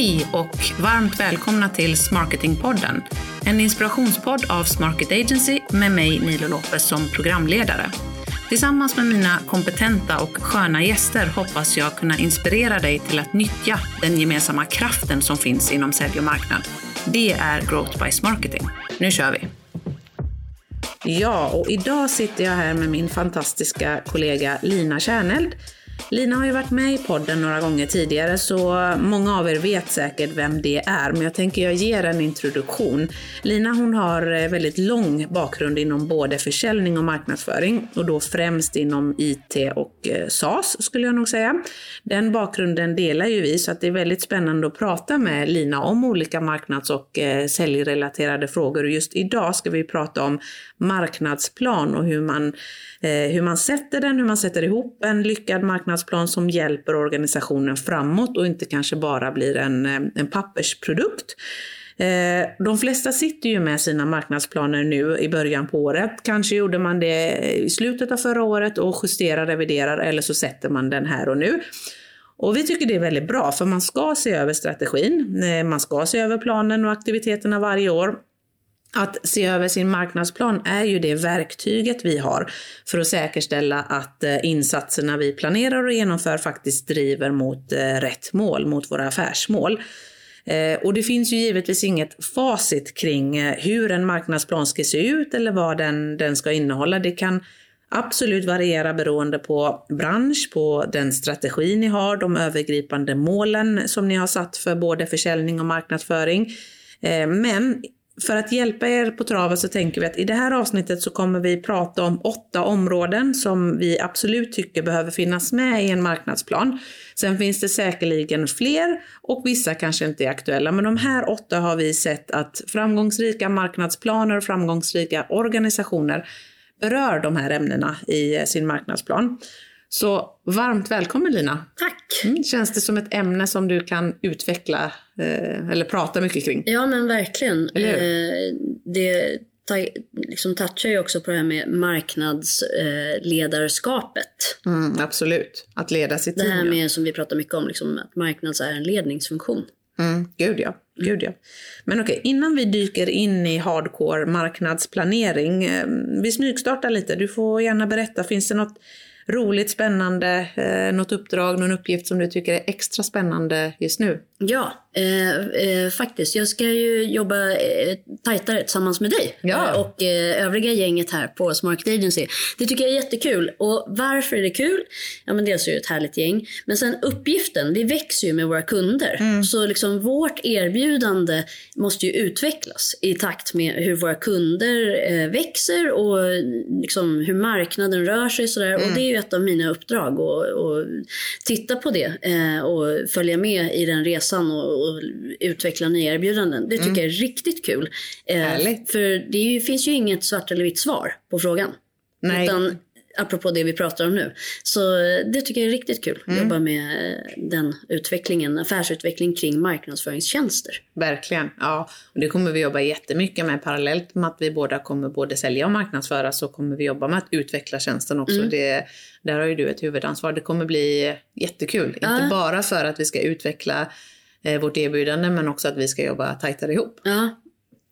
Hej och varmt välkomna till Smarketingpodden. En inspirationspodd av Smarket Agency med mig Nilo Lopez som programledare. Tillsammans med mina kompetenta och sköna gäster hoppas jag kunna inspirera dig till att nyttja den gemensamma kraften som finns inom sälj och marknad. Det är Growth by Smarketing. Nu kör vi! Ja, och idag sitter jag här med min fantastiska kollega Lina Kärneld Lina har ju varit med i podden några gånger tidigare så många av er vet säkert vem det är, men jag tänker jag ger en introduktion. Lina hon har eh, väldigt lång bakgrund inom både försäljning och marknadsföring och då främst inom IT och SAS SaaS skulle jag nog säga. Den bakgrunden delar ju vi så att det är väldigt spännande att prata med Lina om olika marknads och eh, säljrelaterade frågor och just idag ska vi prata om marknadsplan och hur man, Eh, hur man sätter den, hur man sätter ihop en lyckad marknadsplan som hjälper organisationen framåt och inte kanske bara blir en, eh, en pappersprodukt. Eh, de flesta sitter ju med sina marknadsplaner nu i början på året. Kanske gjorde man det i slutet av förra året och justerar, reviderar eller så sätter man den här och nu. Och vi tycker det är väldigt bra för man ska se över strategin, man ska se över planen och aktiviteterna varje år att se över sin marknadsplan är ju det verktyget vi har för att säkerställa att eh, insatserna vi planerar och genomför faktiskt driver mot eh, rätt mål, mot våra affärsmål. Eh, och det finns ju givetvis inget facit kring hur en marknadsplan ska se ut eller vad den, den ska innehålla. Det kan absolut variera beroende på bransch, på den strategi ni har, de övergripande målen som ni har satt för både försäljning och marknadsföring. Men för att hjälpa er på traven så tänker vi att i det här avsnittet så kommer vi prata om åtta områden som vi absolut tycker behöver finnas med i en marknadsplan. Sen finns det säkerligen fler och vissa kanske inte är aktuella, men de här åtta har vi sett att framgångsrika marknadsplaner och framgångsrika organisationer berör de här ämnena i sin marknadsplan. Så varmt välkommen Lina! Tack! Mm, känns det som ett ämne som du kan utveckla eh, eller prata mycket kring? Ja men verkligen. Eh, det liksom touchar ju också på det här med marknadsledarskapet. Eh, mm, absolut, att leda sitt team. Det här med som vi pratar mycket om, liksom, att marknads är en ledningsfunktion. Mm, gud ja. Gud ja. Men okej, innan vi dyker in i hardcore marknadsplanering, eh, vi smygstartar lite. Du får gärna berätta, finns det något roligt, spännande, eh, något uppdrag, någon uppgift som du tycker är extra spännande just nu? Ja, eh, eh, faktiskt. Jag ska ju jobba eh, tajtare tillsammans med dig ja. Eh, och eh, övriga gänget här på Smart Agency. Det tycker jag är jättekul. Och varför är det kul? Ja, men dels är det ett härligt gäng. Men sen uppgiften, vi växer ju med våra kunder. Mm. Så liksom vårt erbjudande måste ju utvecklas i takt med hur våra kunder eh, växer och liksom hur marknaden rör sig. Sådär. Mm. Och det är ju ett av mina uppdrag att titta på det och följa med i den resan och, och utveckla nya erbjudanden. Det tycker mm. jag är riktigt kul. Eh, för det ju, finns ju inget svart eller vitt svar på frågan. Nej. Utan apropå det vi pratar om nu. Så det tycker jag är riktigt kul. Mm. Jobba med den utvecklingen, affärsutveckling kring marknadsföringstjänster. Verkligen, ja. Och det kommer vi jobba jättemycket med parallellt med att vi båda kommer både sälja och marknadsföra så kommer vi jobba med att utveckla tjänsten också. Mm. Det, där har ju du ett huvudansvar. Det kommer bli jättekul. Ja. Inte bara för att vi ska utveckla eh, vårt erbjudande men också att vi ska jobba tajtare ihop. Ja.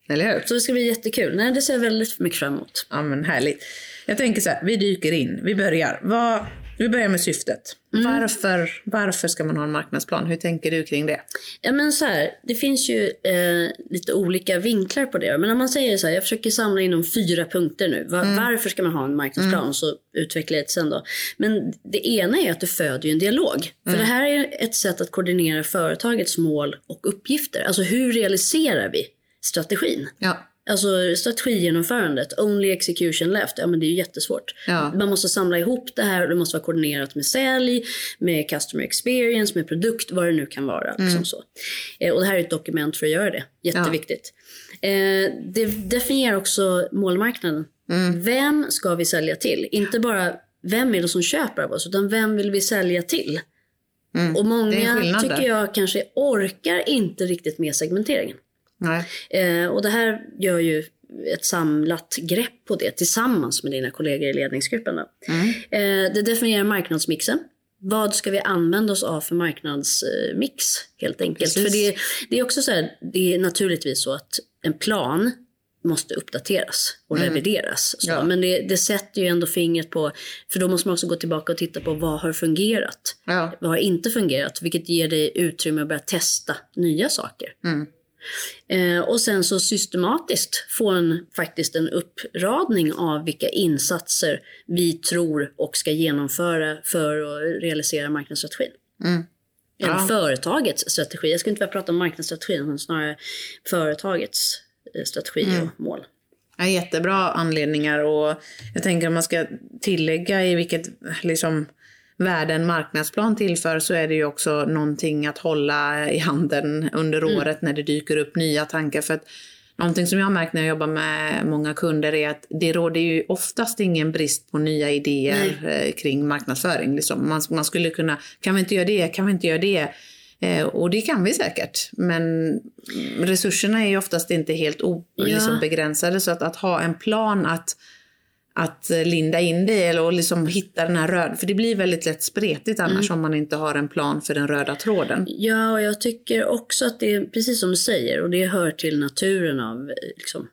Eller hur? Så det ska bli jättekul. Nej, det ser jag väldigt mycket fram emot. Ja men härligt. Jag tänker så här, vi dyker in, vi börjar. Vad, vi börjar med syftet. Mm. Varför, varför ska man ha en marknadsplan? Hur tänker du kring det? Ja, men så här, det finns ju eh, lite olika vinklar på det. Men om man säger så här, jag försöker samla in de fyra punkter nu. Var, mm. Varför ska man ha en marknadsplan? Mm. Så utvecklar jag det sen då. Men det ena är att det föder en dialog. För mm. det här är ett sätt att koordinera företagets mål och uppgifter. Alltså hur realiserar vi strategin? Ja. Alltså strategigenomförandet, only execution left, ja men det är ju jättesvårt. Ja. Man måste samla ihop det här och det måste vara koordinerat med sälj, med customer experience, med produkt, vad det nu kan vara. Mm. Liksom så. Eh, och det här är ett dokument för att göra det, jätteviktigt. Ja. Eh, det definierar också målmarknaden. Mm. Vem ska vi sälja till? Inte bara vem är det som köper av oss, utan vem vill vi sälja till? Mm. Och många tycker jag kanske orkar inte riktigt med segmenteringen. Eh, och det här gör ju ett samlat grepp på det tillsammans med dina kollegor i ledningsgruppen. Mm. Eh, det definierar marknadsmixen. vad ska vi använda oss av för marknadsmix helt enkelt. Precis. För det, det, är också så här, det är naturligtvis så att en plan måste uppdateras och mm. revideras. Ja. Men det, det, sätter ju ändå fingret på, för då måste man också gå tillbaka och titta på vad har fungerat? Ja. Vad har inte fungerat? Vilket ger dig utrymme att börja testa nya saker. Mm. Eh, och sen så systematiskt få en, faktiskt en uppradning av vilka insatser vi tror och ska genomföra för att realisera marknadsstrategin. Mm. Ja. Eller företagets strategi. Jag ska inte bara prata om marknadsstrategin, utan snarare företagets eh, strategi mm. och mål. Ja, jättebra anledningar och jag tänker om man ska tillägga i vilket liksom, värde en marknadsplan tillför så är det ju också någonting att hålla i handen under mm. året när det dyker upp nya tankar. För att Någonting som jag har märkt när jag jobbar med många kunder är att det råder ju oftast ingen brist på nya idéer Nej. Eh, kring marknadsföring. Liksom. Man, man, skulle kunna, kan vi inte göra det, kan vi inte göra det? Eh, och det kan vi säkert, men resurserna är ju oftast inte helt o, ja. liksom begränsade. Så att, att ha en plan att att eh, linda in det eller och liksom hitta den här röda, för det blir väldigt lätt spretigt annars mm. om man inte har en plan för den röda tråden. Ja, och jag tycker också att det är precis som du säger och det hör till naturen av liksom,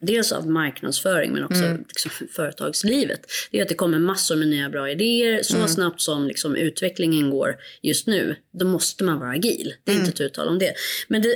dels av marknadsföring men också mm. liksom, företagslivet. Det är att det kommer massor med nya bra idéer så mm. snabbt som liksom, utvecklingen går just nu. Då måste man vara agil. Det är mm. inte ett om det. Men det,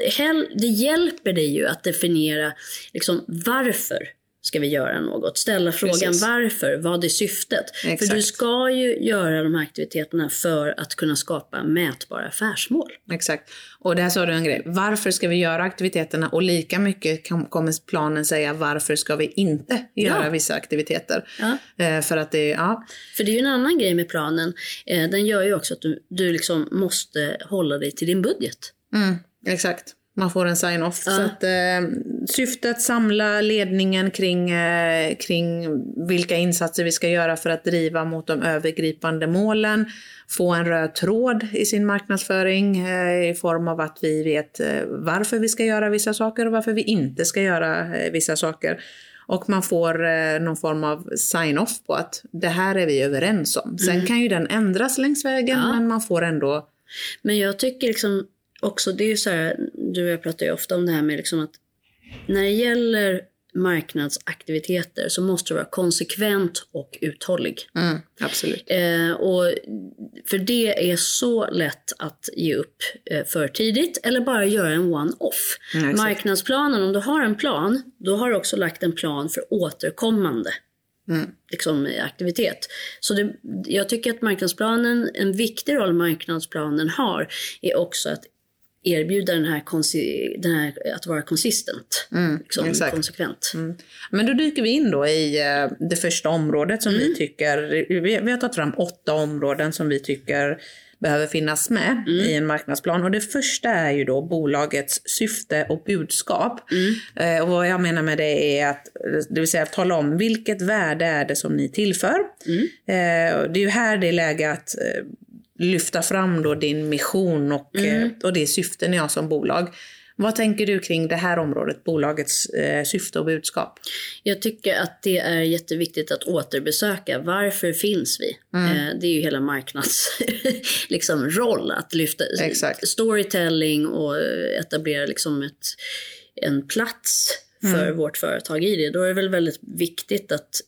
det hjälper dig ju att definiera liksom, varför ska vi göra något? Ställa frågan Precis. varför? Vad är syftet? Exakt. För du ska ju göra de här aktiviteterna för att kunna skapa mätbara affärsmål. Exakt. Och där sa du en grej. Varför ska vi göra aktiviteterna? Och lika mycket kommer planen säga varför ska vi inte göra ja. vissa aktiviteter? Ja. Eh, för att det, ja. För det är ju en annan grej med planen. Eh, den gör ju också att du, du liksom måste hålla dig till din budget. Mm, exakt man får en sign-off. Ja. Så att, eh, syftet samla ledningen kring, eh, kring vilka insatser vi ska göra för att driva mot de övergripande målen. Få en röd tråd i sin marknadsföring eh, i form av att vi vet eh, varför vi ska göra vissa saker och varför vi inte ska göra eh, vissa saker. Och man får eh, någon form av sign-off på att det här är vi överens om. Sen mm. kan ju den ändras längs vägen ja. men man får ändå men jag tycker liksom också, det är ju så här, du och jag pratar ju ofta om det här med liksom att när det gäller marknadsaktiviteter så måste du vara konsekvent och uthållig. Mm, absolut. Eh, och för det är så lätt att ge upp eh, för tidigt eller bara göra en one-off. Mm, Marknadsplanen, om du har en plan, då har du också lagt en plan för återkommande mm. liksom, aktivitet. Så det, jag tycker att marknadsplanen, en viktig roll marknadsplanen har är också att erbjuda den här, den här att vara konsistent. Mm, liksom, konsekvent. Mm. Men då dyker vi in då i uh, det första området som mm. vi tycker, vi, vi, har tagit fram åtta områden som vi tycker behöver finnas med mm. i en marknadsplan. Och det första är ju då bolagets syfte och budskap. Mm. Uh, och vad jag menar med det är att, det vill säga att tala om vilket värde är det som ni tillför. Uh, det är ju här det är läge att lyfta fram då din mission och, mm. Eh, och det syfte ni har som bolag. Vad tänker du kring det här området, bolagets eh, syfte och budskap? Jag tycker att det är jätteviktigt att återbesöka. Varför finns vi? Mm. Eh, det är ju hela marknads liksom, roll att lyfta Exakt. storytelling och etablera liksom ett, en plats för mm. vårt företag i det. Då är det väl väldigt viktigt att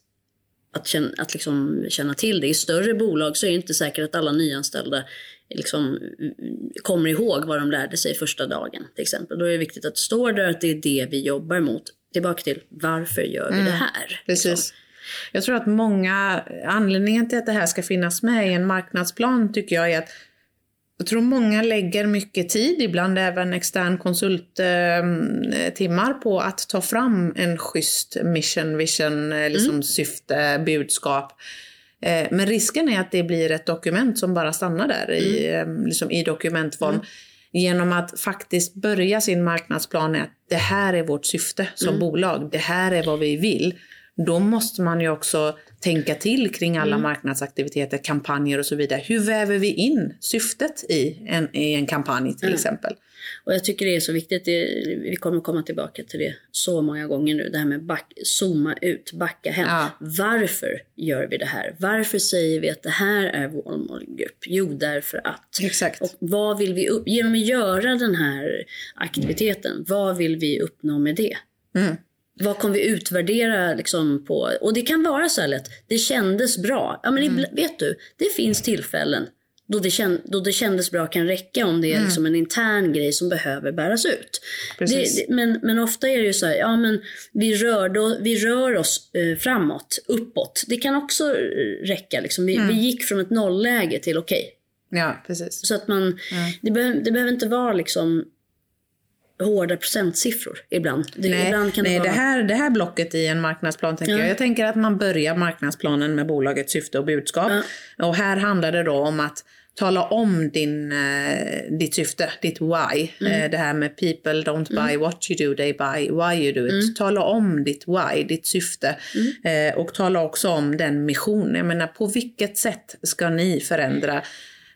att, känna, att liksom känna till det. I större bolag så är det inte säkert att alla nyanställda liksom kommer ihåg vad de lärde sig första dagen. till exempel. Då är det viktigt att det står där att det är det vi jobbar mot. Tillbaka till varför gör vi mm, det här? Precis. Liksom. Jag tror att många, anledningen till att det här ska finnas med i en marknadsplan tycker jag är att jag tror många lägger mycket tid, ibland även extern konsulttimmar på att ta fram en schysst mission, vision, eh, liksom mm. syfte, budskap. Eh, men risken är att det blir ett dokument som bara stannar där mm. i, eh, liksom i dokumentform. Mm. Genom att faktiskt börja sin marknadsplan med att det här är vårt syfte som mm. bolag. Det här är vad vi vill. då måste man ju också tänka till kring alla mm. marknadsaktiviteter, kampanjer och så vidare. Hur väver vi in syftet i en, i en kampanj till mm. exempel? Och jag tycker det är så viktigt, det, vi kommer komma tillbaka till det så många gånger nu, det här med back, zooma ut, backa hem. Ja. Varför gör vi det här? Varför säger vi att det här är vår målgrupp? Jo, därför att. Exakt. Och vad vill vi upp, genom att göra den här aktiviteten, vad vill vi uppnå med det? Mm. Vad kommer vi utvärdera liksom på? Och det kan vara så här lätt, det kändes bra. Ja men mm. vet du, det finns tillfällen då det, känd, då det kändes bra kan räcka om det är mm. liksom en intern grej som behöver bäras ut. Det, det, men, men ofta är det ju så här, ja men vi rör, då, vi rör oss eh, framåt, uppåt. Det kan också räcka. Liksom. Vi, mm. vi gick från ett nollläge till okej. Okay. Ja, precis. Så att man, mm. det, be, det behöver inte vara liksom hårda procentsiffror ibland. Det, nej, ibland kan det, nej vara... det, här, det här blocket i en marknadsplan tänker ja. jag. Jag tänker att man börjar marknadsplanen med bolagets syfte och budskap. Ja. Och här handlar det då om att tala om din, eh, ditt syfte, ditt why. Mm. Eh, det här med people don't buy mm. what you do, they buy why you do it. Mm. Tala om ditt why, ditt syfte. Mm. Eh, och tala också om den mission. Jag menar, på vilket sätt ska ni förändra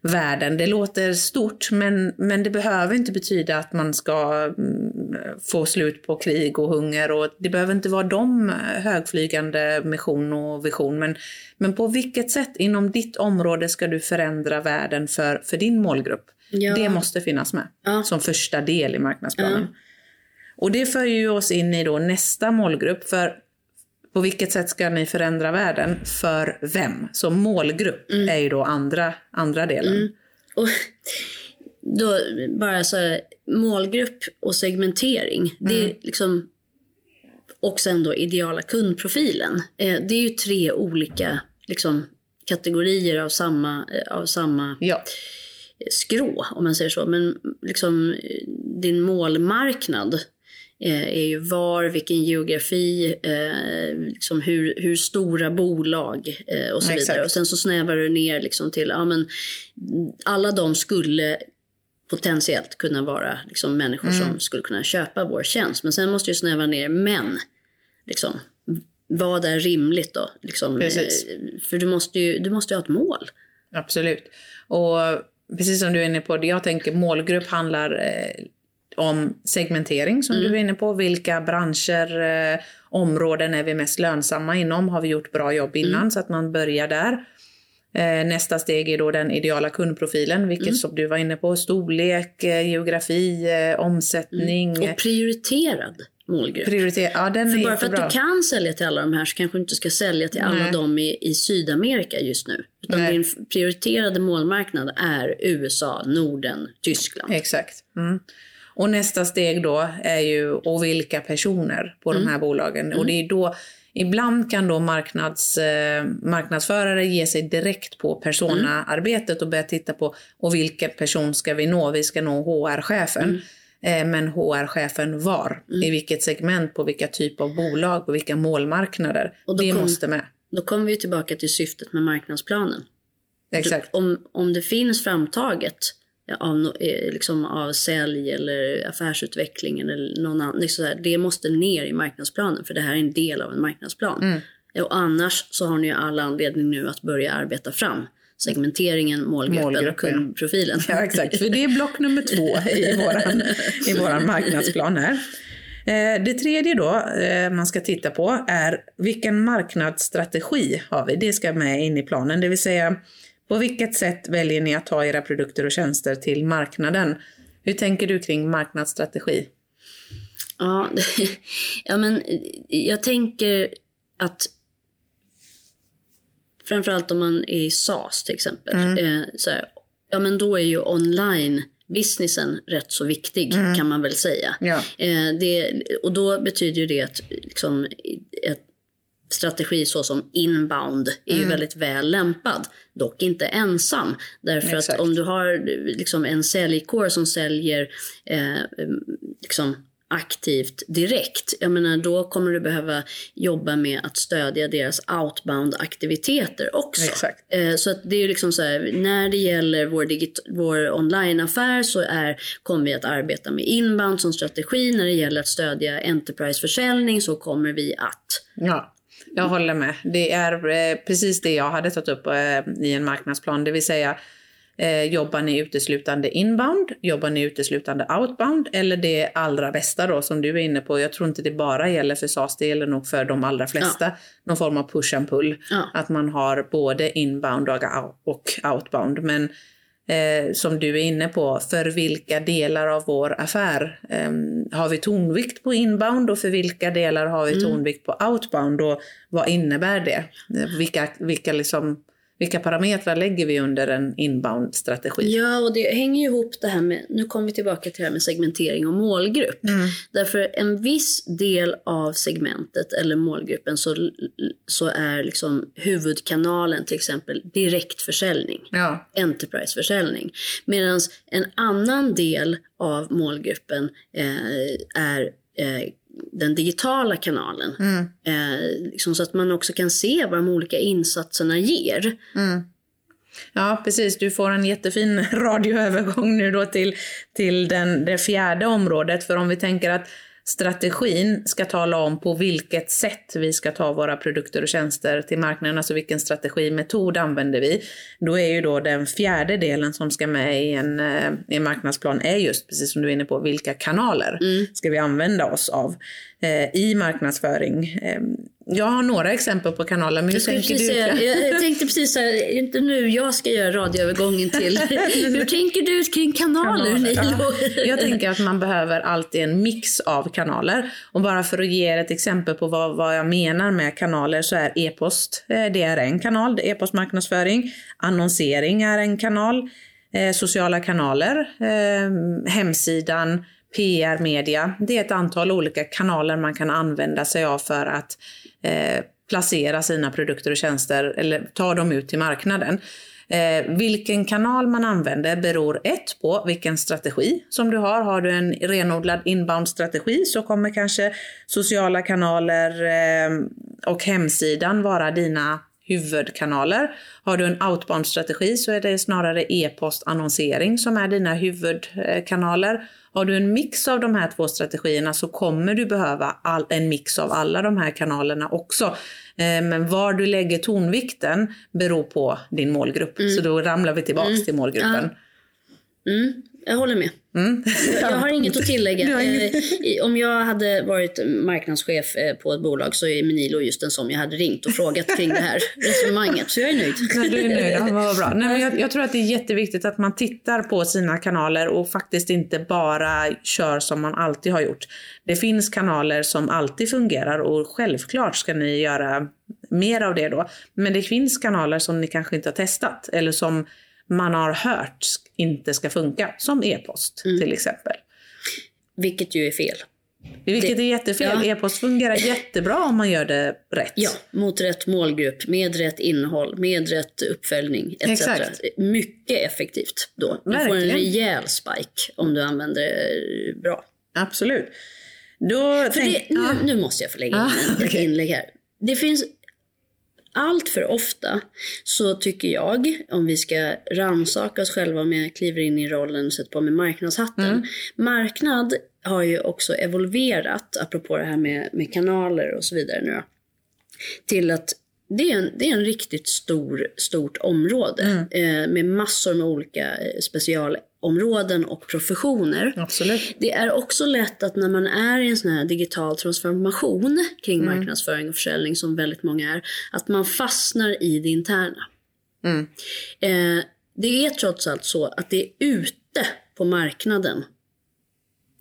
världen. Det låter stort men, men det behöver inte betyda att man ska mm, få slut på krig och hunger och det behöver inte vara de högflygande mission och vision. Men, men på vilket sätt inom ditt område ska du förändra världen för, för din målgrupp? Ja. Det måste finnas med ja. som första del i marknadsplanen. Ja. Och det för ju oss in i då nästa målgrupp. För på vilket sätt ska ni förändra världen? För vem? Så målgrupp mm. är ju då andra, andra delen. Mm. Och då bara så här, målgrupp och segmentering. Mm. Det är mm. liksom, och sen då ideala kundprofilen. Eh, det är ju tre olika liksom, kategorier av samma, eh, av samma ja. skrå, om man säger så. Men liksom, din målmarknad Eh, är ju var, vilken geografi, eh, liksom hur, hur stora bolag eh, och så Exakt. vidare. Och sen så snävar du ner liksom till, ja men alla de skulle potentiellt kunna vara liksom människor mm. som skulle kunna köpa vår tjänst. Men sen måste du snäva ner, men liksom, vad är rimligt då? Liksom, för du måste ju du måste ju ha ett mål. Absolut. Och precis som du är inne på, jag tänker målgrupp handlar eh, om segmentering som mm. du är inne på. Vilka branscher, eh, områden är vi mest lönsamma inom? Har vi gjort bra jobb innan? Mm. Så att man börjar där. Eh, nästa steg är då den ideala kundprofilen, vilket mm. som du var inne på, storlek, eh, geografi, eh, omsättning. Och prioriterad målgrupp. Prioriter ja, den för är bara för att du kan sälja till alla de här så kanske du inte ska sälja till alla de i, i Sydamerika just nu. Utan Nej. din prioriterade målmarknad är USA, Norden, Tyskland. Exakt. Mm. Och nästa steg då är ju, och vilka personer på mm. de här bolagen. Mm. Och det är då, ibland kan då marknads, eh, marknadsförare ge sig direkt på personaarbetet och börja titta på, och vilken person ska vi nå? Vi ska nå HR-chefen. Mm. Eh, men HR-chefen var? Mm. I vilket segment? På vilka typ av bolag? På vilka målmarknader? Och det kom, måste med. Då kommer vi tillbaka till syftet med marknadsplanen. Exakt. Om, om det finns framtaget av, eh, liksom av sälj eller affärsutveckling eller någon annan. Liksom här, det måste ner i marknadsplanen för det här är en del av en marknadsplan. Mm. Och annars så har ni ju alla anledning nu att börja arbeta fram segmenteringen, målgruppen, målgruppen. och kundprofilen. Ja, exakt. För det är block nummer två i våran, i våran marknadsplan här. Eh, det tredje då eh, man ska titta på är vilken marknadsstrategi har vi? Det ska med in i planen, det vill säga på vilket sätt väljer ni att ta era produkter och tjänster till marknaden? Hur tänker du kring marknadsstrategi? Ja, ja men jag tänker att framförallt om man är i SAS till exempel. Mm. Eh, så här, ja men då är ju online businessen rätt så viktig mm. kan man väl säga. Ja. Eh, det, och då betyder ju det att liksom, ett strategi såsom inbound är ju mm. väldigt väl lämpad. Dock inte ensam. Därför Exakt. att om du har liksom en säljkår som säljer eh, liksom aktivt direkt, jag menar då kommer du behöva jobba med att stödja deras outbound-aktiviteter också. Exakt. Eh, så att det är liksom så här, när det gäller vår, vår online-affär så är, kommer vi att arbeta med inbound som strategi. När det gäller att stödja enterprise-försäljning så kommer vi att ja. Jag håller med. Det är eh, precis det jag hade tagit upp eh, i en marknadsplan, det vill säga Eh, jobbar ni uteslutande inbound? Jobbar ni uteslutande outbound? Eller det allra bästa då som du är inne på. Jag tror inte det bara gäller för SAS, det gäller nog för de allra flesta. Ja. Någon form av push and pull. Ja. Att man har både inbound och outbound. Men eh, som du är inne på, för vilka delar av vår affär eh, har vi tonvikt på inbound och för vilka delar har vi mm. tonvikt på outbound och vad innebär det? Vilka, vilka liksom vilka parametrar lägger vi under en inbound-strategi? Ja, och det hänger ju ihop det här med, nu kommer vi tillbaka till det här med segmentering och målgrupp. Mm. Därför en viss del av segmentet eller målgruppen så, så är liksom huvudkanalen till exempel direktförsäljning, ja. enterpriseförsäljning. Medan en annan del av målgruppen eh, är eh, den digitala kanalen. Mm. Eh, liksom så att man också kan se vad de olika insatserna ger. Mm. Ja, precis. Du får en jättefin radioövergång nu då till, till den, det fjärde området. För om vi tänker att strategin ska tala om på vilket sätt vi ska ta våra produkter och tjänster till marknaden, alltså vilken strategimetod använder vi. Då är ju då den fjärde delen som ska med i en, eh, i en marknadsplan är just precis som du är inne på, vilka kanaler mm. ska vi använda oss av eh, i marknadsföring. Eh, jag har några exempel på kanaler, men hur tänker du? Säga, jag tänkte precis här, inte nu jag ska göra radioövergången till. hur tänker du kring kanaler, kanaler ja. Jag tänker att man behöver alltid en mix av kanaler. Och bara för att ge er ett exempel på vad, vad jag menar med kanaler så är e-post, eh, det är en kanal, e-postmarknadsföring. Annonsering är en kanal. Eh, sociala kanaler, eh, hemsidan, PR-media. Det är ett antal olika kanaler man kan använda sig av för att eh, placera sina produkter och tjänster eller ta dem ut till marknaden. Eh, vilken kanal man använder beror ett på vilken strategi som du har. Har du en renodlad inbound-strategi så kommer kanske sociala kanaler eh, och hemsidan vara dina huvudkanaler. Har du en outbound-strategi så är det snarare e-postannonsering som är dina huvudkanaler. Har du en mix av de här två strategierna så kommer du behöva all, en mix av alla de här kanalerna också. Eh, men var du lägger tonvikten beror på din målgrupp. Mm. Så då ramlar vi tillbaks mm. till målgruppen. Mm jag håller med. Mm. Jag har inget att tillägga. Eh, om jag hade varit marknadschef eh, på ett bolag så är Menilo just en som jag hade ringt och frågat kring det här resonemanget. Så jag är nöjd. Nej, du är nöjd, ja, vad bra. Nej, men jag, jag, tror att det är jätteviktigt att man tittar på sina kanaler och faktiskt inte bara kör som man alltid har gjort. Det finns kanaler som alltid fungerar och självklart ska ni göra mer av det då. Men det finns kanaler som ni kanske inte har testat eller som man har hört inte ska funka. Som e-post mm. till exempel. Vilket ju är fel. Vilket det, är jättefel. Ja. E-post fungerar jättebra om man gör det rätt. Ja, mot rätt målgrupp, med rätt innehåll, med rätt uppföljning etc. Exakt. Mycket effektivt då. Du Verkligen. får en rejäl spike om du använder det bra. Absolut. Då tänk, det, nu, ja. nu, måste jag få lägga in ah, ett okay. inlägg här. Det finns allt för ofta så tycker jag, om vi ska rannsaka oss själva om jag kliver in i rollen och sätter på mig marknadshatten. Mm. Marknad har ju också evolverat, apropå det här med, med kanaler och så vidare nu till att det är, en, det är en riktigt stor, stort område mm. eh, med massor med olika eh, specialområden och professioner. Absolut. Det är också lätt att när man är i en sån här digital transformation kring mm. marknadsföring och försäljning som väldigt många är, att man fastnar i det interna. Mm. Eh, det är trots allt så att det är ute på marknaden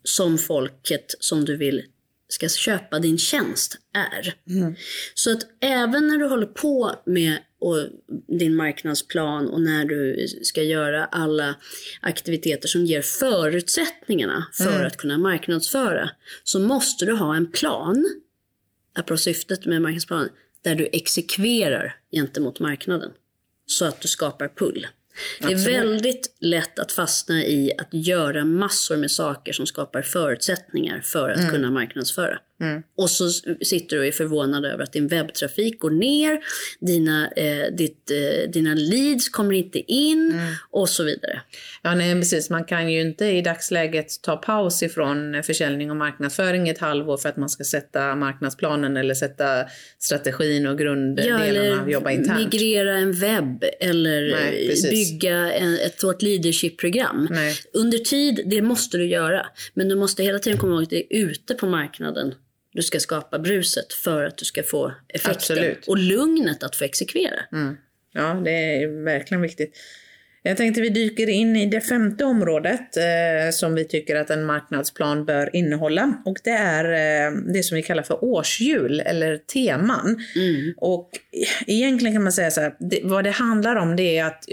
som folket som du vill ska köpa din tjänst är. Mm. Så att även när du håller på med din marknadsplan och när du ska göra alla aktiviteter som ger förutsättningarna för mm. att kunna marknadsföra så måste du ha en plan, apropå syftet med marknadsplanen, där du exekverar gentemot marknaden så att du skapar pull. Det är väldigt lätt att fastna i att göra massor med saker som skapar förutsättningar för att mm. kunna marknadsföra. Mm. Och så sitter du och är förvånad över att din webbtrafik går ner, dina, eh, ditt, eh, dina leads kommer inte in mm. och så vidare. Ja, nej, precis. Man kan ju inte i dagsläget ta paus ifrån försäljning och marknadsföring ett halvår för att man ska sätta marknadsplanen eller sätta strategin och grunddelarna ja, och jobba internt. migrera en webb eller nej, bygga en, ett stort leadership-program. Under tid, det måste du göra. Men du måste hela tiden komma ihåg att det är ute på marknaden du ska skapa bruset för att du ska få effekten. Absolut. Och lugnet att få exekvera. Mm. Ja, det är verkligen viktigt. Jag tänkte vi dyker in i det femte området eh, som vi tycker att en marknadsplan bör innehålla. Och det är eh, det som vi kallar för årshjul eller teman. Mm. Och egentligen kan man säga så här, det, vad det handlar om det är att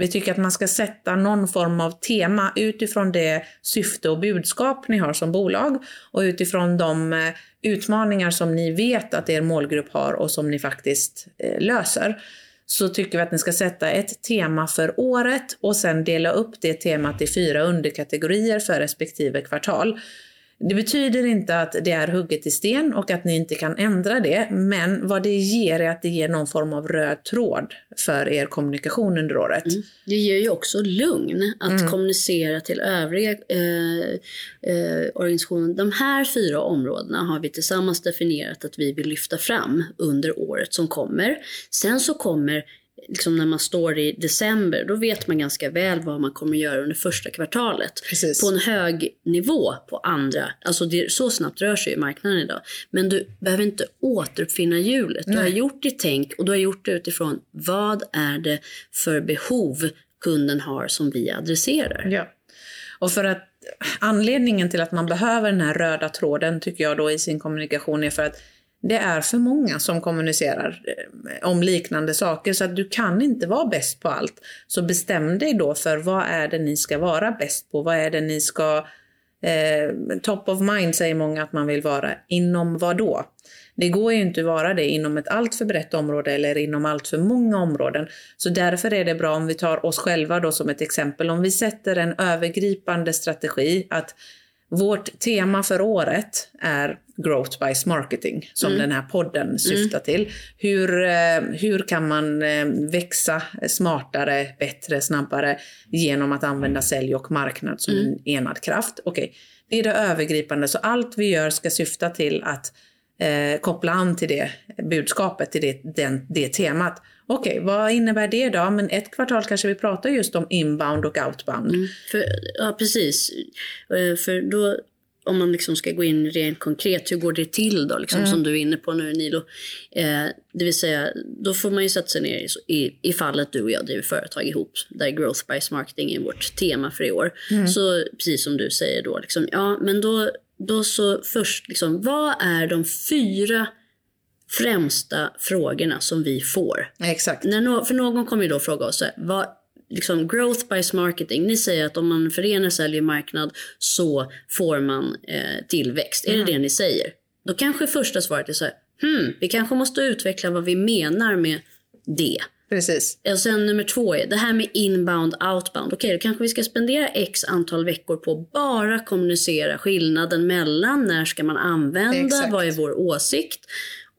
vi tycker att man ska sätta någon form av tema utifrån det syfte och budskap ni har som bolag och utifrån de eh, utmaningar som ni vet att er målgrupp har och som ni faktiskt eh, löser. Så tycker vi att ni ska sätta ett tema för året och sen dela upp det temat i fyra underkategorier för respektive kvartal. Det betyder inte att det är hugget i sten och att ni inte kan ändra det, men vad det ger är att det ger någon form av röd tråd för er kommunikation under året. Mm. Det ger ju också lugn att mm. kommunicera till övriga eh, eh, organisationer. De här fyra områdena har vi tillsammans definierat att vi vill lyfta fram under året som kommer. Sen så kommer liksom när man står i december, då vet man ganska väl vad man kommer göra under första kvartalet. Precis. På en hög nivå på andra. Alltså det, så snabbt rör sig marknaden idag. Men du behöver inte återuppfinna hjulet. Du har gjort ditt tänk och du har gjort det utifrån vad är det för behov kunden har som vi adresserar. Ja. Och för att anledningen till att man behöver den här röda tråden tycker jag då i sin kommunikation är för att det är för många som kommunicerar eh, om liknande saker så att du kan inte vara bäst på allt. Så bestäm dig då för vad är det ni ska vara bäst på? Vad är det ni ska... Eh, top of mind säger många att man vill vara. Inom vad då? Det går ju inte att vara det inom ett alltför brett område eller inom allt för många områden. Så därför är det bra om vi tar oss själva då som ett exempel. Om vi sätter en övergripande strategi att vårt tema för året är Growth by Marketing, som mm. den här podden mm. syftar mm. till. Hur, eh, hur kan man eh, växa smartare, bättre, snabbare genom att använda sälj och marknad som mm. en enad kraft? Okej, okay. det är det övergripande, så allt vi gör ska syfta till att eh, koppla an till det budskapet, till det, den, det temat. Okej, okay, vad innebär det då? Men ett kvartal kanske vi pratar just om inbound och outbound. Mm, för, ja, precis. Eh, för då, om man liksom ska gå in rent konkret, hur går det till då? Liksom, mm. Som du är inne på nu Nilo. Eh, det vill säga, då får man ju sätta sig ner i, i, fallet du och jag driver företag ihop. Där growth by marketing är vårt tema för i år. Mm. Så precis som du säger då, liksom, ja men då, då så först, liksom, vad är de fyra främsta frågorna som vi får. Exakt. När no för någon kommer ju då fråga oss, vad, liksom growth by marketing. Ni säger att om man förenar sälj och marknad så får man eh, tillväxt. Mm. Är det det ni säger? Då kanske första svaret är så här, hmm, vi kanske måste utveckla vad vi menar med det. Precis. Och sen nummer två är det här med inbound, outbound. Okej, okay, då kanske vi ska spendera x antal veckor på att bara kommunicera skillnaden mellan när ska man använda, Exakt. vad är vår åsikt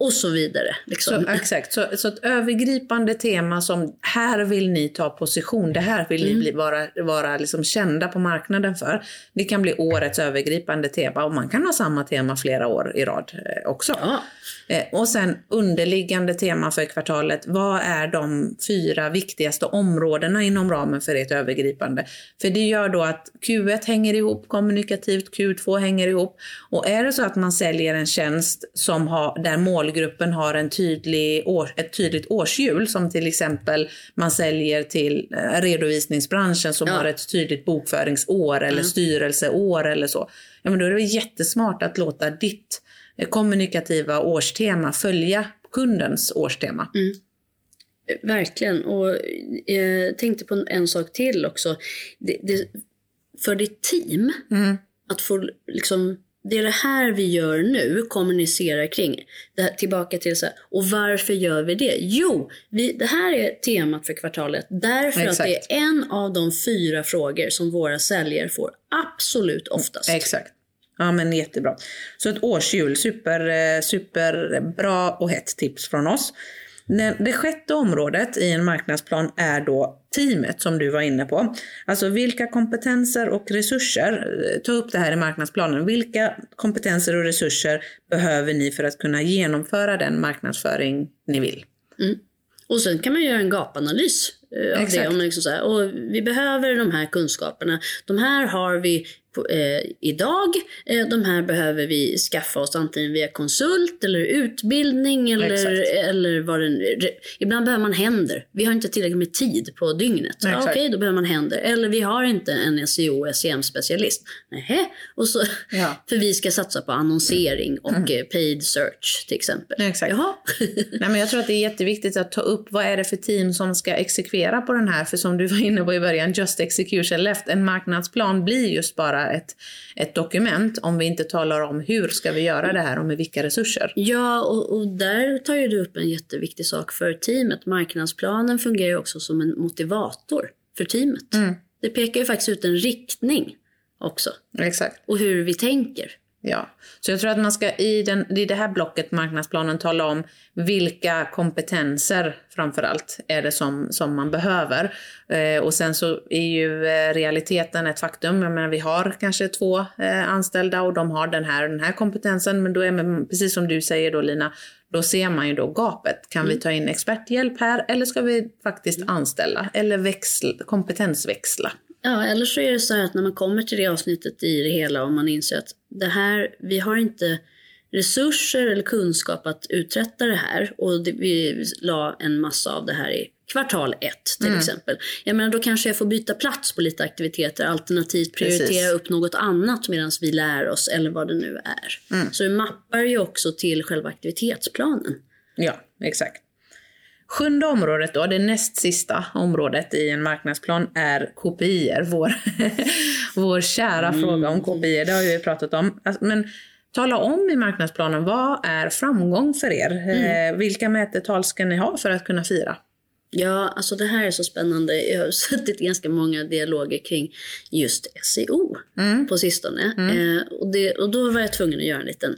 och så vidare. Liksom. Så, exakt, så, så ett övergripande tema som här vill ni ta position, det här vill mm. ni bli, vara, vara liksom kända på marknaden för. Det kan bli årets övergripande tema och man kan ha samma tema flera år i rad eh, också. Ja. Eh, och sen underliggande tema för kvartalet, vad är de fyra viktigaste områdena inom ramen för ert övergripande? För det gör då att Q1 hänger ihop kommunikativt, Q2 hänger ihop och är det så att man säljer en tjänst som har, där mål målgruppen har en tydlig år, ett tydligt årshjul som till exempel man säljer till eh, redovisningsbranschen som ja. har ett tydligt bokföringsår eller mm. styrelseår eller så. Ja, men då är det jättesmart att låta ditt kommunikativa årstema följa kundens årstema. Mm. Verkligen. Och jag eh, tänkte på en sak till också. Det, det, för ditt team, mm. att få liksom det är det här vi gör nu, kommunicerar kring. Här, tillbaka till så här, och varför gör vi det? Jo, vi, det här är temat för kvartalet därför Exakt. att det är en av de fyra frågor som våra säljare får absolut oftast. Exakt. Ja men jättebra. Så ett årshjul, super, eh, superbra och hett tips från oss. Det sjätte området i en marknadsplan är då teamet som du var inne på. Alltså vilka kompetenser och resurser, eh, ta upp det här i marknadsplanen, vilka kompetenser och resurser behöver ni för att kunna genomföra den marknadsföring ni vill? Mm. Och sen kan man göra en gapanalys av Exakt. det. Om man liksom så här, och vi behöver de här kunskaperna. De här har vi på, eh, idag. Eh, de här behöver vi skaffa oss antingen via konsult eller utbildning eller, eller vad det Ibland behöver man händer. Vi har inte tillräckligt med tid på dygnet. Ja, Okej, okay, då behöver man händer. Eller vi har inte en SEO SEM specialist. Nähä. Och så, ja. För vi ska satsa på annonsering och mm. Eh, paid search till exempel. Exakt. Jaha. Nej, men jag tror att det är jätteviktigt att ta upp vad är det för team som ska exekvera på den här. För som du var inne på i början, just execution left. En marknadsplan blir just bara ett, ett dokument om vi inte talar om hur ska vi göra det här och med vilka resurser. Ja, och, och där tar ju du upp en jätteviktig sak för teamet. Marknadsplanen fungerar också som en motivator för teamet. Mm. Det pekar ju faktiskt ut en riktning också. Exakt. Och hur vi tänker. Ja, så jag tror att man ska i, den, i det här blocket, marknadsplanen, tala om vilka kompetenser framförallt är det som, som man behöver. Eh, och sen så är ju eh, realiteten ett faktum. Jag menar, vi har kanske två eh, anställda och de har den här den här kompetensen. Men då är man, precis som du säger då Lina, då ser man ju då gapet. Kan mm. vi ta in experthjälp här eller ska vi faktiskt mm. anställa eller växla, kompetensväxla? Ja, eller så är det så här att när man kommer till det avsnittet i det hela och man inser att det här, vi har inte resurser eller kunskap att uträtta det här och det, vi la en massa av det här i kvartal ett till mm. exempel. Jag menar då kanske jag får byta plats på lite aktiviteter alternativt prioritera Precis. upp något annat medan vi lär oss eller vad det nu är. Mm. Så det mappar ju också till själva aktivitetsplanen. Ja, exakt. Sjunde området då, det näst sista området i en marknadsplan är KPI. Vår, vår kära mm. fråga om KPI, det har vi pratat om. Alltså, men tala om i marknadsplanen, vad är framgång för er? Mm. Eh, vilka mätetal ska ni ha för att kunna fira? Ja, alltså det här är så spännande. Jag har suttit i ganska många dialoger kring just SEO mm. på sistone. Mm. Eh, och, det, och då var jag tvungen att göra en liten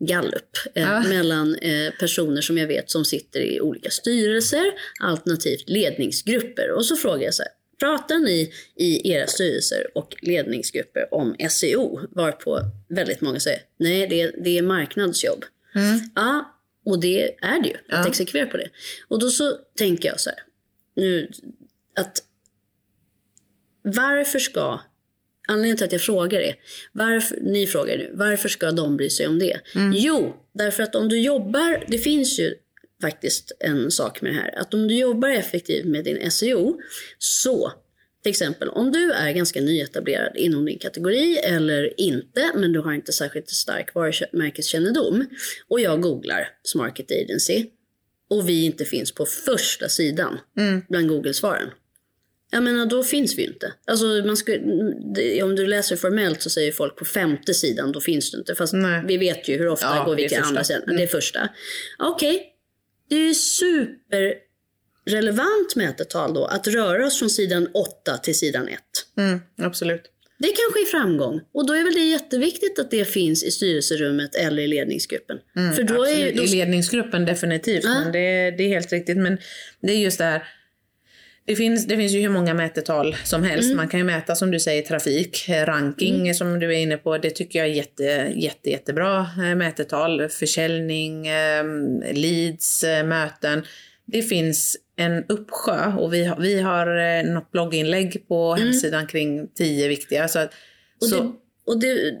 gallup eh, ja. mellan eh, personer som jag vet som sitter i olika styrelser alternativt ledningsgrupper. Och så frågar jag så här, pratar ni i era styrelser och ledningsgrupper om SEO? Varpå väldigt många säger, nej det, det är marknadsjobb. Mm. Ja, och det är det ju, att ja. exekvera på det. Och då så tänker jag så här, nu att varför ska Anledningen till att jag frågar är, varför, ni frågar nu, varför ska de bry sig om det? Mm. Jo, därför att om du jobbar, det finns ju faktiskt en sak med det här, att om du jobbar effektivt med din SEO, så till exempel om du är ganska nyetablerad inom din kategori eller inte, men du har inte särskilt stark varumärkeskännedom och jag googlar Smarket Agency och vi inte finns på första sidan mm. bland Google-svaren jag menar, då finns vi ju inte. Alltså, man ska, om du läser formellt så säger folk på femte sidan, då finns du inte. Fast Nej. vi vet ju hur ofta ja, går vi till andra sidan. Mm. Det är första. Okej, okay. det är superrelevant mätetal då att röra oss från sidan 8 till sidan 1. Mm, absolut. Det kanske är framgång. Och då är väl det jätteviktigt att det finns i styrelserummet eller i ledningsgruppen. Mm, För då är, då... I ledningsgruppen definitivt. Ja. Men det, det är helt riktigt. Men det är just det här det finns, det finns ju hur många mätetal som helst. Mm. Man kan ju mäta som du säger trafik, eh, ranking mm. som du är inne på. Det tycker jag är jätte, jätte, jättebra eh, mätetal. Försäljning, ehm, leads, eh, möten. Det finns en uppsjö och vi har, vi har något blogginlägg på mm. hemsidan kring tio viktiga. Så, så och det,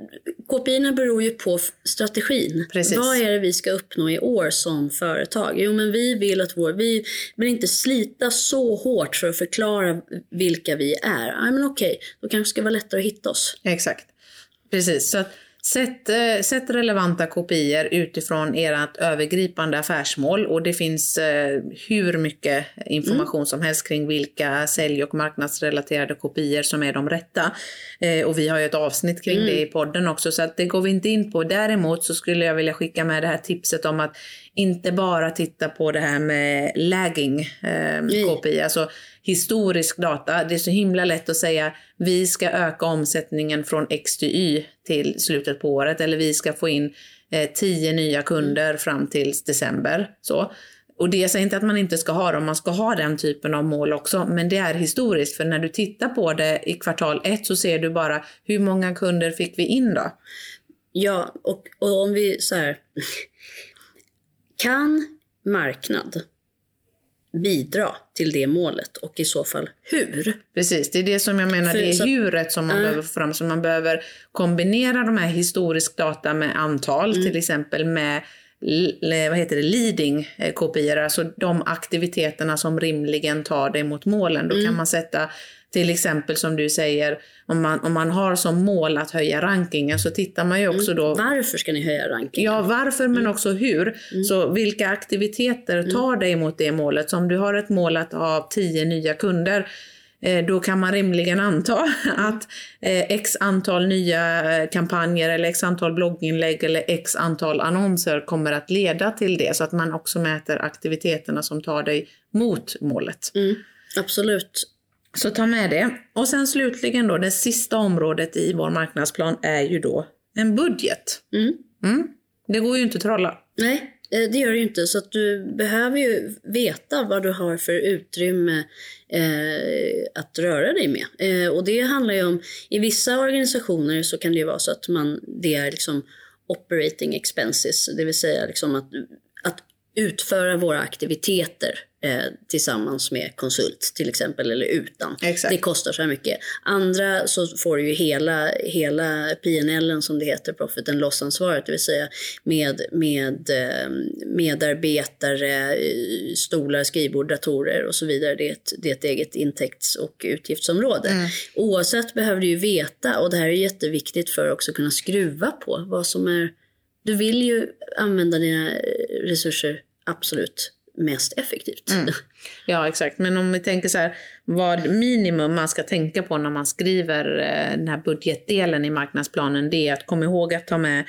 KPI beror ju på strategin. Precis. Vad är det vi ska uppnå i år som företag? Jo, men vi vill att vår, vi vill inte slita så hårt för att förklara vilka vi är. Ja, men okej, då kanske det ska vara lättare att hitta oss. Exakt. Precis. Så Sätt, eh, sätt relevanta kopior utifrån ert övergripande affärsmål och det finns eh, hur mycket information mm. som helst kring vilka sälj och marknadsrelaterade kopior som är de rätta. Eh, och vi har ju ett avsnitt kring mm. det i podden också så att det går vi inte in på. Däremot så skulle jag vilja skicka med det här tipset om att inte bara titta på det här med lagging eh, KPI, alltså historisk data. Det är så himla lätt att säga vi ska öka omsättningen från X till Y till slutet på året eller vi ska få in eh, tio nya kunder fram till december. Så. Och det säger inte att man inte ska ha dem, man ska ha den typen av mål också. Men det är historiskt, för när du tittar på det i kvartal ett så ser du bara hur många kunder fick vi in då? Ja, och, och om vi så här. Kan marknad bidra till det målet och i så fall hur? Precis, det är det som jag menar, För, det är så, huret som man uh, behöver få fram. Så man behöver kombinera de här historisk data med antal, mm. till exempel med vad heter det, leading KPI, alltså de aktiviteterna som rimligen tar dig mot målen. Då mm. kan man sätta till exempel som du säger, om man, om man har som mål att höja rankingen så tittar man ju också mm. då... Varför ska ni höja rankingen? Ja, varför men mm. också hur. Mm. Så vilka aktiviteter mm. tar dig mot det målet? Så om du har ett mål att ha tio nya kunder, Eh, då kan man rimligen anta att eh, x antal nya eh, kampanjer eller x antal blogginlägg eller x antal annonser kommer att leda till det så att man också mäter aktiviteterna som tar dig mot målet. Mm, absolut. Så ta med det. Och sen slutligen då, det sista området i vår marknadsplan är ju då en budget. Mm. Mm. Det går ju inte att trolla. Nej, Eh, det gör det ju inte. Så att du behöver ju veta vad du har för utrymme eh, att röra dig med. Eh, och det handlar ju om, i vissa organisationer så kan det ju vara så att man, det är liksom operating expenses, det vill säga liksom att, att utföra våra aktiviteter eh, tillsammans med konsult till exempel eller utan. Exakt. Det kostar så här mycket. Andra så får du ju hela, hela PNL som det heter, profit and loss-ansvaret, det vill säga med, med eh, medarbetare, eh, stolar, skrivbord, datorer och så vidare. Det är ett, det är ett eget intäkts och utgiftsområde. Mm. Oavsett behöver du ju veta, och det här är jätteviktigt för att också kunna skruva på vad som är du vill ju använda dina resurser absolut mest effektivt. Mm. Ja, exakt. Men om vi tänker så här, vad minimum man ska tänka på när man skriver eh, den här budgetdelen i marknadsplanen, det är att komma ihåg att ta med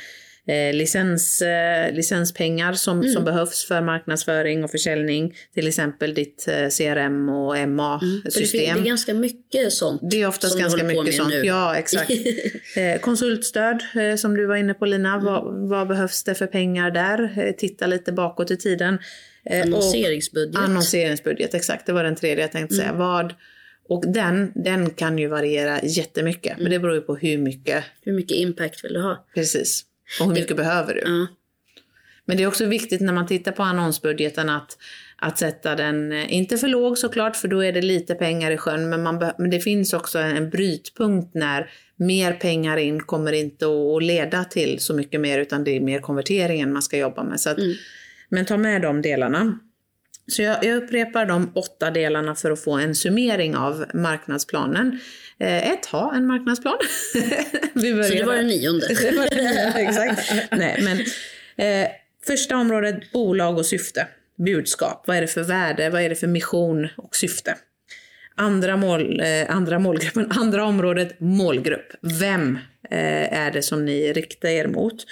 eh, licens, eh, licenspengar som, mm. som behövs för marknadsföring och försäljning. Till exempel ditt eh, CRM och MA-system. Mm. Det, är ganska mycket sånt. Det är oftast ganska mycket sånt. Nu. Ja, exakt. eh, konsultstöd eh, som du var inne på Lina. Mm. Vad, vad, behövs det för pengar där? Titta lite bakåt i tiden. Eh, annonseringsbudget. annonseringsbudget, exakt. Det var den tredje jag tänkte säga. Mm. Vad, och den, den kan ju variera jättemycket. Mm. Men det beror ju på hur mycket. Hur mycket impact vill du ha? Precis. Och hur mycket det, behöver du? Ja. Men det är också viktigt när man tittar på annonsbudgeten att, att sätta den, eh, inte för låg såklart, för då är det lite pengar i sjön, men, man men det finns också en brytpunkt när mer pengar in kommer inte att leda till så mycket mer, utan det är mer konverteringen man ska jobba med. Så att, mm. Men ta med de delarna. Så jag, jag, upprepar de åtta delarna för att få en summering av marknadsplanen. Eh, ett, ha en marknadsplan. Vi Så det var den nionde? det var den nionde, exakt. Nej, men, eh, första området, bolag och syfte. Budskap. Vad är det för värde? Vad är det för mission och syfte? Andra, mål, eh, andra målgruppen, andra området, målgrupp. Vem eh, är det som ni riktar er mot?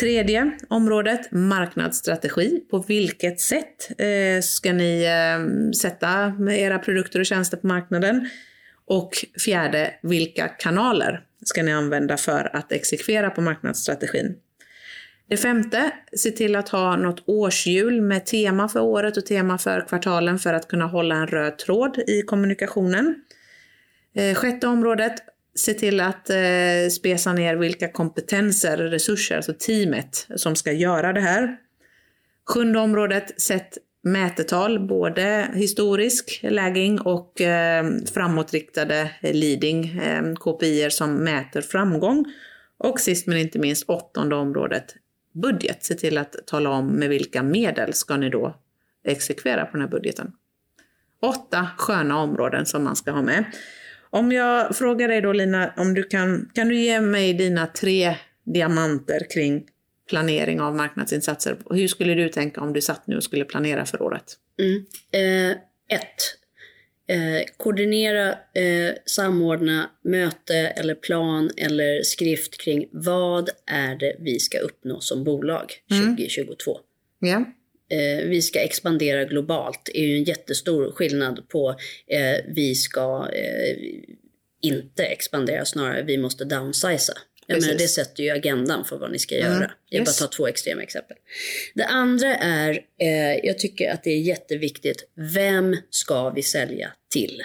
Tredje området, marknadsstrategi. På vilket sätt eh, ska ni eh, sätta era produkter och tjänster på marknaden? Och fjärde, vilka kanaler ska ni använda för att exekvera på marknadsstrategin? Det femte, se till att ha något årshjul med tema för året och tema för kvartalen för att kunna hålla en röd tråd i kommunikationen. Eh, sjätte området, se till att eh, spesa ner vilka kompetenser, resurser, alltså teamet som ska göra det här. Sjunde området, sätt mätetal, både historisk lagging och eh, framåtriktade leading, eh, KPI som mäter framgång. Och sist men inte minst åttonde området, budget. Se till att tala om med vilka medel ska ni då exekvera på den här budgeten. Åtta sköna områden som man ska ha med. Om jag frågar dig då Lina, om du kan, kan du ge mig dina tre diamanter kring planering av marknadsinsatser. Hur skulle du tänka om du satt nu och skulle planera för året? Mm. Eh, ett, eh, koordinera, eh, samordna möte eller plan eller skrift kring vad är det vi ska uppnå som bolag 2022. Mm. Ja. Eh, vi ska expandera globalt är ju en jättestor skillnad på eh, vi ska eh, inte expandera, snarare vi måste downsiza. Jag menar, det sätter ju agendan för vad ni ska göra. Jag Yes. bara tar två extrema exempel. Det andra är, eh, jag tycker att det är jätteviktigt, vem ska vi sälja till?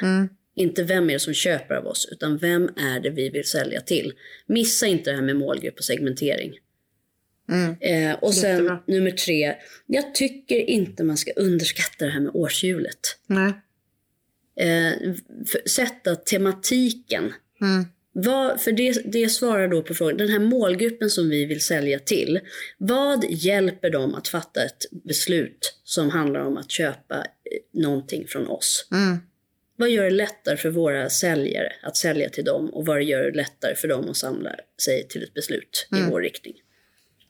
Inte vem är det som köper av oss, utan vem är det vi vill sälja till? Missa inte det här med målgrupp och segmentering. Eh, och sen Jättebra. nummer tre, jag tycker inte man ska underskatta det här med årshjulet. Nej. Eh, för, sätta tematiken. Vad, för det, det svarar då på frågan, den här målgruppen som vi vill sälja till, vad hjälper dem att fatta ett beslut som handlar om att köpa eh, någonting från oss? Vad gör det lättare för våra säljare att sälja till dem och vad gör det lättare för dem att samla sig till ett beslut i vår riktning?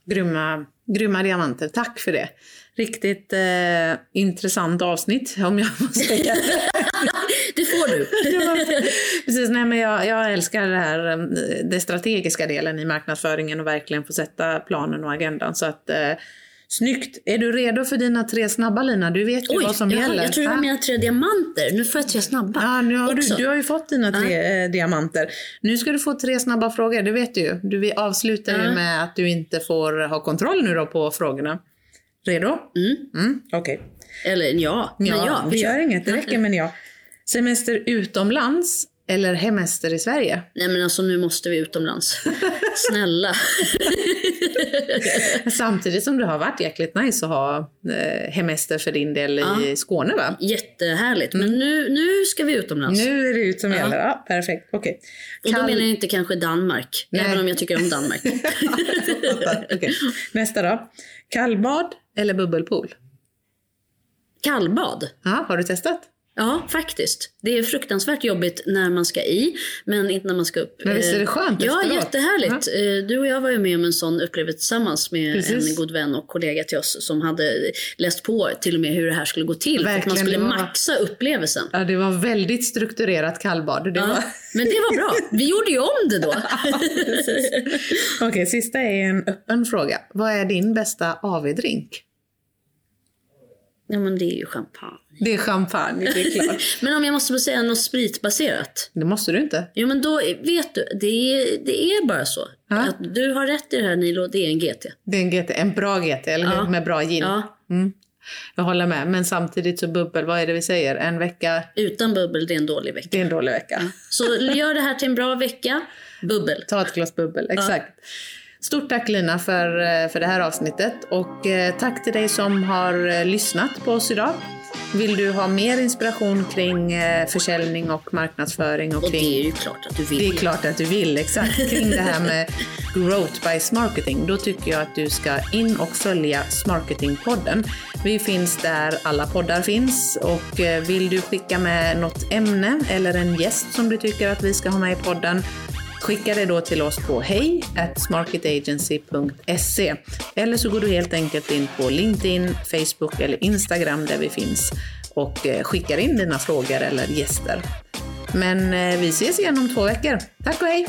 Grymma, grymma diamanter. Tack för det. Riktigt eh, intressant avsnitt om jag får säga. Det får du. Precis, nej, men jag, jag älskar det här, eh, det strategiska delen i marknadsföringen och verkligen få sätta planen och agendan. Så att, eh, snyggt! Är du redo för dina tre snabba Lina? Du vet ju Oj, vad som jag, gäller. jag tror det var Ja. mina tre diamanter. Nu får jag tre snabba. Ja, nu har du, du har ju fått dina tre eh, diamanter. Nu ska du få tre snabba frågor, det vet du ju. Du vi avslutar ju Ja. med att du inte får ha kontroll nu då på frågorna. Redo? Mm. Mm, Okej. Eller ja, men Ja, ja. vi gör inget, det räcker med ja. Semester utomlands eller hemester i Sverige? Nej men alltså nu måste vi utomlands. Snälla. Samtidigt som det har varit jäkligt nice att ha eh, hemester för din del i Skåne va? Jättehärligt. Men nu, nu ska vi utomlands. Mm. Nu är det ut som gäller. Ja, perfekt. Okej. Och då Kall- menar jag inte kanske Danmark. Nej. Även om jag tycker om Danmark. Okej. Nästa då. Kallbad eller bubbelpool? Kallbad. Ja, har du testat? Ja, faktiskt. Det är fruktansvärt jobbigt när man ska i, men inte när man ska upp. Men visst är det Eh, skönt Ja, efteråt? jättehärligt. Eh, Du och jag var ju med om en sån upplevelse tillsammans med Precis. en god vän och kollega till oss som hade läst på till och med hur det här skulle gå till. för att man Verkligen, skulle var- maxa upplevelsen. Ja, det var väldigt strukturerat kallbad. Det Ja, var... men det var bra. Vi gjorde ju om det då. Okej, sista är en öppen fråga. Vad är din bästa AV-drink? Ja, men det är ju champagne. Det är champagne, det är klart. Men om jag måste säga något spritbaserat. Det måste du inte. Jo men då vet du, det är, det är bara så. Ja. Att du har rätt i det här Nilo, det är en GT. Det är en, GT, en bra GT, eller hur? Ja. Med bra gin. Ja, Jag håller med. Men samtidigt så bubbel, vad är det vi säger? En vecka, utan bubbel, det är en dålig vecka. det är en dålig vecka. Så gör det här till en bra vecka. Bubbel. Ta ett glas bubbel, exakt. Stort tack Lina för, eh, för det här avsnittet och eh, tack till dig som har eh, lyssnat på oss idag. Vill du ha mer inspiration kring eh, försäljning och marknadsföring och Och kring det är ju klart att du vill. Det är klart att du vill, exakt. Kring det här med Growth by Smarketing. Då tycker jag att du ska in och följa Smarketingpodden. Vi finns där alla poddar finns och eh, vill du skicka med något ämne eller en gäst som du tycker att vi ska ha med i podden Skicka det då till oss på hej smarketagency.se eller så går du helt enkelt in på LinkedIn, Facebook eller Instagram där vi finns och eh, skickar in dina frågor eller gäster. Men eh, vi ses igen om två veckor. Tack och hej!